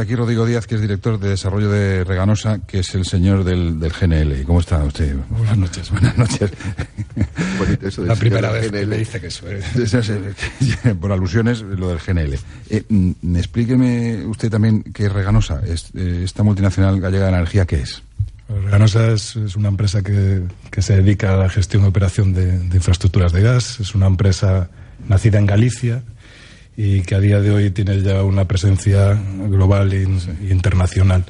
Está aquí Rodrigo Díaz, que es director de desarrollo de Reganosa, que es el señor del, GNL. ¿Cómo está usted? Buenas noches. Buenas noches. La primera vez que le dice que eso Por alusiones, lo del GNL. Eh, mm, explíqueme usted también qué es Reganosa, eh, esta multinacional gallega de energía, ¿qué es? Reganosa es, una empresa que, se dedica a la gestión y operación de infraestructuras de gas. Es una empresa nacida en Galicia y que a día de hoy tiene ya una presencia global e internacional.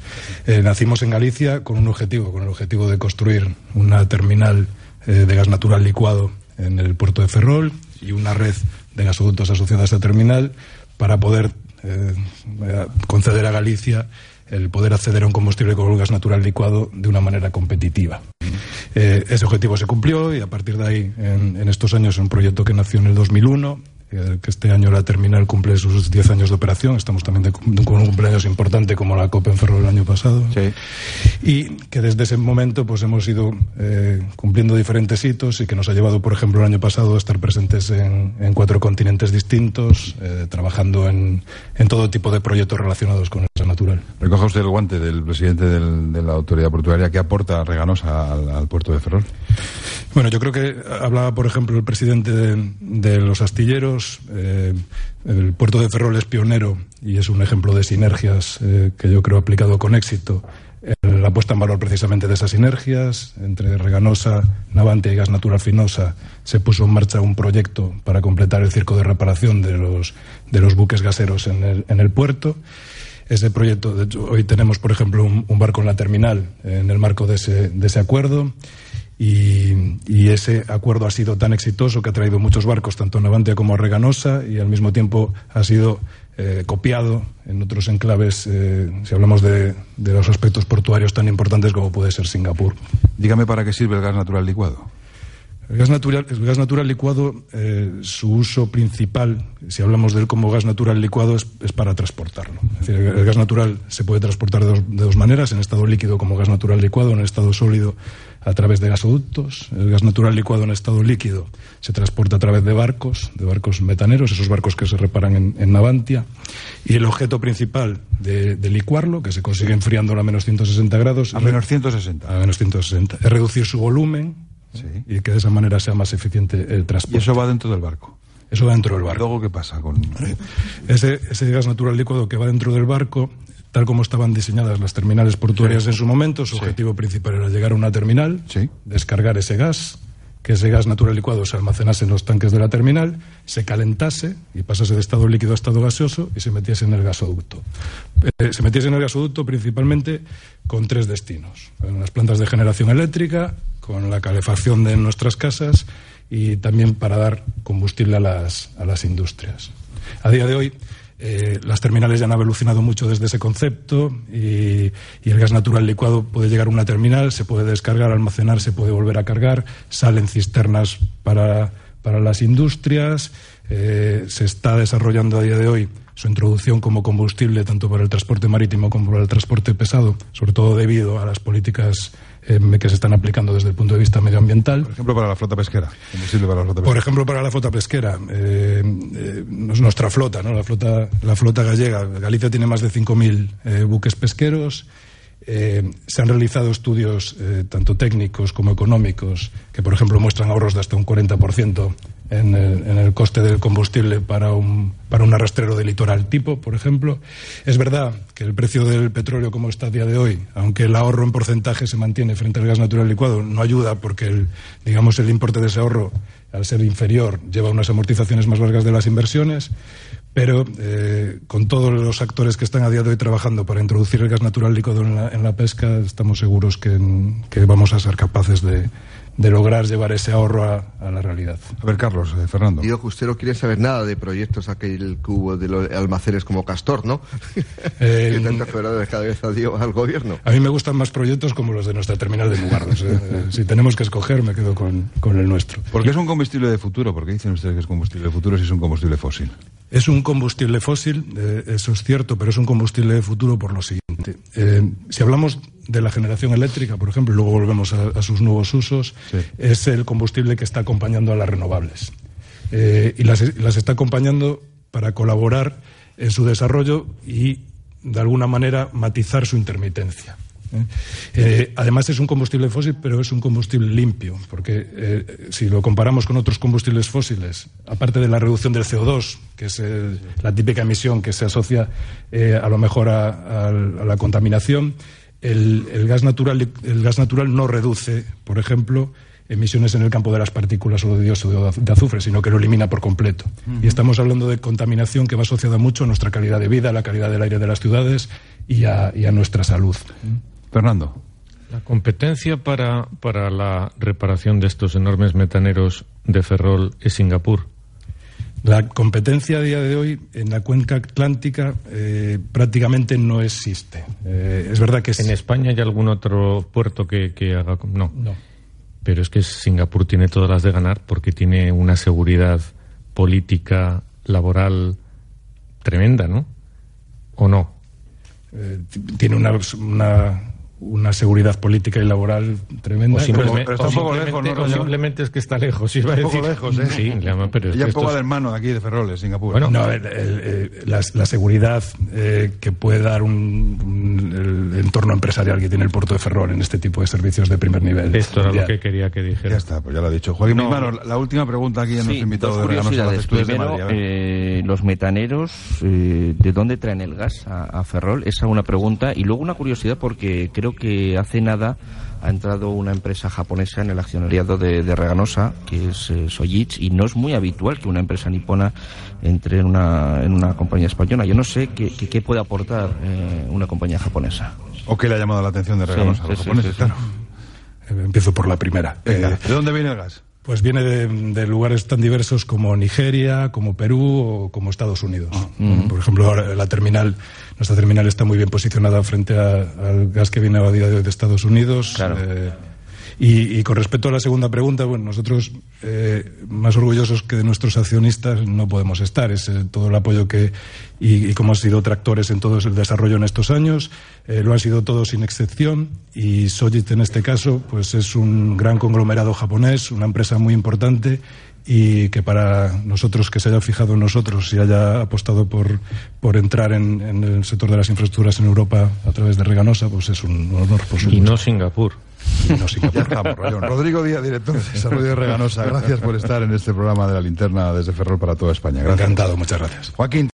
Eh, nacimos en Galicia con un objetivo, con el objetivo de construir una terminal eh, de gas natural licuado en el puerto de Ferrol y una red de gasoductos asociada a esa terminal para poder eh, conceder a Galicia el poder acceder a un combustible con gas natural licuado de una manera competitiva. ese objetivo se cumplió y a partir de ahí, en, en estos años, un proyecto que nació en el 2001 que este año la terminal cumple sus 10 años de operación. Estamos también con un cumpleaños importante como la Copa en Ferrol el año pasado. Y que desde ese momento pues hemos ido eh, cumpliendo diferentes hitos y que nos ha llevado, por ejemplo, el año pasado a estar presentes en, cuatro continentes distintos, eh, trabajando en, todo tipo de proyectos relacionados con el natural. Recoja usted el guante del presidente de la autoridad portuaria que aporta Reganosa al, puerto de Ferrol. Bueno, yo creo que hablaba, por ejemplo, el presidente de los astilleros eh, el puerto de Ferrol es pionero y es un ejemplo de sinergias eh, que yo creo aplicado con éxito. La puesta en valor precisamente de esas sinergias entre Reganosa, Navante y Gas Natural Finosa se puso en marcha un proyecto para completar el circo de reparación de los, de los buques gaseros en el, en el puerto. Ese proyecto, de hecho, hoy tenemos, por ejemplo, un, barco en la terminal en el marco de ese, de ese acuerdo. Y, ese acuerdo ha sido tan exitoso que ha traído muchos barcos, tanto a Navantia como a Reganosa, y al mismo tiempo ha sido eh, copiado en otros enclaves, eh, si hablamos de, los aspectos portuarios tan importantes como puede ser Singapur. Dígame para qué sirve el gas natural licuado. El gas natural, el gas natural licuado, eh, su uso principal, si hablamos de él como gas natural licuado, es, para transportarlo. Es decir, el, gas natural se puede transportar de dos, maneras, en estado líquido como gas natural licuado, en estado sólido a través de gasoductos. El gas natural licuado en estado líquido se transporta a través de barcos, de barcos metaneros, esos barcos que se reparan en, Navantia. Y el objeto principal de, licuarlo, que se consigue enfriando a menos 160 grados. A menos 160. A menos 160. Es reducir su volumen y que de esa manera sea más eficiente el transporte. ¿Y eso va dentro del barco? Eso va dentro del barco. ¿Luego qué pasa con...? Ese, ese gas natural licuado que va dentro del barco tal como estaban diseñadas las terminales portuarias en su momento, su objetivo principal era llegar a una terminal, descargar ese gas, que ese gas natural licuado se almacenase en los tanques de la terminal, se calentase y pasase de estado líquido a estado gaseoso y se metiese en el gasoducto. Eh, se metiese en el gasoducto principalmente con tres destinos, en las plantas de generación eléctrica, con la calefacción de nuestras casas y también para dar combustible a las, a las industrias. A día de hoy, eh, las terminales ya han evolucionado mucho desde ese concepto y, el gas natural licuado puede llegar a una terminal, se puede descargar, almacenar, se puede volver a cargar, salen cisternas para, las industrias, eh, se está desarrollando a día de hoy su introducción como combustible tanto para el transporte marítimo como para el transporte pesado, sobre todo debido a las políticas eh, que se están aplicando desde el punto de vista medioambiental. Por ejemplo, para la flota pesquera. Por ejemplo, para la flota pesquera. Eh, eh, nuestra flota, ¿no? la flota, la flota gallega. Galicia tiene más de 5.000 buques pesqueros. se han realizado estudios tanto técnicos como económicos que, por ejemplo, muestran ahorros de hasta un 40% en el, en el, coste del combustible para un, para un arrastrero de litoral tipo, por ejemplo. Es verdad que el precio del petróleo como está a día de hoy, aunque el ahorro en porcentaje se mantiene frente al gas natural licuado, no ayuda porque el, digamos, el importe de ese ahorro, al ser inferior, lleva unas amortizaciones más largas de las inversiones. Pero eh, con todos los actores que están a día de hoy trabajando para introducir el gas natural licuado en la, en la pesca, estamos seguros que, que vamos a ser capaces de, de lograr llevar ese ahorro a, la realidad. A ver, Carlos, eh, Fernando. Digo que usted no quiere saber nada de proyectos aquel cubo de los almacenes como Castor, ¿no? Eh, que tantas cabeza dio al gobierno. A mí me gustan más proyectos como los de nuestra terminal de Mugardos. Eh. si tenemos que escoger, me quedo con, con el nuestro. ¿Por qué es un combustible de futuro? ¿Por qué dicen ustedes que es combustible de futuro si es un combustible fósil? Es un combustible fósil, eso es cierto, pero es un combustible de futuro por lo siguiente. si hablamos de la generación eléctrica, por ejemplo, y luego volvemos a, sus nuevos usos, es el combustible que está acompañando a las renovables. Eh, y las, está acompañando para colaborar en su desarrollo y de alguna manera, matizar su intermitencia. ¿eh? Eh, además es un combustible fósil, pero es un combustible limpio, porque eh, si lo comparamos con otros combustibles fósiles, aparte de la reducción del CO2, que es la típica emisión que se asocia a lo mejor a, la contaminación, el, gas natural, el gas natural no reduce, por ejemplo, emisiones en el campo de las partículas o de dióxido de azufre, sino que lo elimina por completo. Y estamos hablando de contaminación que va asociada mucho a nuestra calidad de vida, a la calidad del aire de las ciudades y a, y a nuestra salud. Fernando. La competencia para, para la reparación de estos enormes metaneros de Ferrol es Singapur. La competencia a día de hoy en la cuenca atlántica eh, prácticamente no existe. Eh, es verdad que en España hay algún otro puerto que, que haga no. no. Pero es que Singapur tiene todas las de ganar porque tiene una seguridad política laboral tremenda, ¿no? ¿O no? Eh, tiene una, una una seguridad política y laboral tremenda. simplemente, pero está un poco lejos, ¿no? simplemente es que está lejos. Iba a decir. Un poco lejos, ¿eh? Sí, pero es ya pongo del mano aquí de Ferroles, Singapur. Bueno, no, la, seguridad eh, que puede dar un, el entorno empresarial que tiene el puerto de Ferrol en este tipo de servicios de primer nivel. Esto era lo que quería que dijera. Ya está, pues ya lo ha dicho. Joaquín, no, la última pregunta aquí en nuestro invitado de los Primero, eh, los metaneros, eh, ¿de dónde traen el gas a, a Ferrol? Esa es una pregunta. Y luego una curiosidad porque creo que hace nada ha entrado una empresa japonesa en el accionariado de, Reganosa, que es eh, y no es muy habitual que una empresa nipona entre en una, en una compañía española. Yo no sé qué, qué, puede aportar eh, una compañía japonesa. ¿O qué le ha llamado la atención de Reganosa a los japoneses? claro. Eh, empiezo por la primera. ¿De dónde viene el gas? Pues viene de, lugares tan diversos como Nigeria, como Perú o como Estados Unidos. Ah. Por ejemplo, la terminal, nuestra terminal está muy bien posicionada frente al gas que viene a día de hoy de Estados Unidos. Eh, y, con respecto a la segunda pregunta, bueno, nosotros eh, más orgullosos que de nuestros accionistas no podemos estar. Es eh, todo el apoyo que y, como han sido tractores en todo el desarrollo en estos años, eh, lo han sido todos sin excepción. Y Sojit en este caso, pues es un gran conglomerado japonés, una empresa muy importante y que para nosotros que se haya fijado en nosotros y haya apostado por, por entrar en, el sector de las infraestructuras en Europa a través de Reganosa, pues es un honor. Por y no Singapur. Rodrigo Díaz, director de Desarrollo de Reganosa, gracias por estar en este programa de la linterna desde Ferrol para toda España. Encantado, muchas gracias. Joaquín.